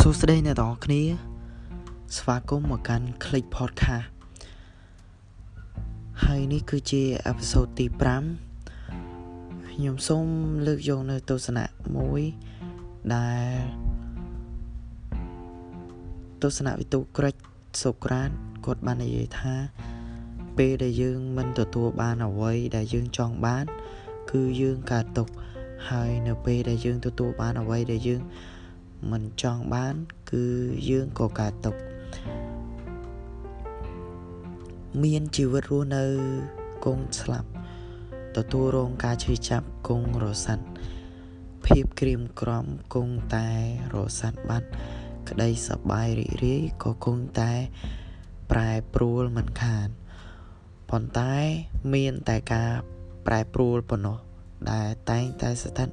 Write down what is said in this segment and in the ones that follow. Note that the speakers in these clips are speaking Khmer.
សួស្តីអ្នកទាំងអស់គ្នា ស្វាគមន៍មកកាន់ Click Podcast ហើយនេះគឺជាអេពីសូតទី5ខ្ញុំសូមលើកយកនៅទស្សនៈមួយដែលទស្សនៈវិទូក្រិចសូក្រាតគាត់បាននិយាយថា ពេលដែលយើងមិនទទួលបានអ្វីដែលយើងចង់បាន គឺយើងកើតទុកហើយនៅពេលដែលយើងទទួលបានអ្វីដែលយើង មិនចង់បាន គឺយើងក៏កើតទុកមានជីវិតរស់នៅគង់ស្លាប់ទទួលរងការឈឺចាប់គង់រសាត់ភាពក្រៀមក្រំគង់តែរសាត់បាត់ក្តីសប្បាយរីករាយក៏គង់តែប្រែប្រួលមិនខានប៉ុន្តែមានតែការប្រែប្រួលប៉ុណ្ណោះដែលតែងតែស្ថិត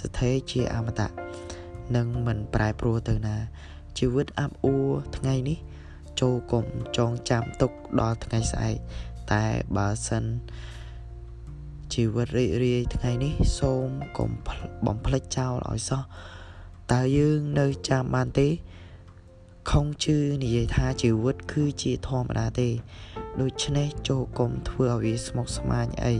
ស្ថេរជាអមតៈ នឹងមិនប្រែប្រួលទៅណាជីវិតអាប់អួរថ្ងៃនេះ ចូលកុំចងចាំទុកដល់ថ្ងៃស្អែកតែបើសិនជីវិតរីករាយថ្ងៃនេះ សូមកុំបំភ្លេចចោលឲ្យសោះតើយើងនៅចាំបានទេខុងជឿនិយាយថាជីវិតគឺជាធម្មតាទេ ដូច្នេះចូលកុំធ្វើឲ្យវាស្មុគស្មាញអី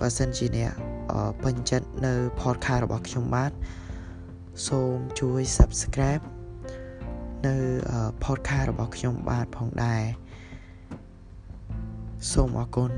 បើសិនជាអ្នក ពេញចិត្តនៅ podcast របស់ខ្ញុំបាទសូមជួយ subscribe នៅ podcast របស់ខ្ញុំបាទផងដែរសូមអរគុណ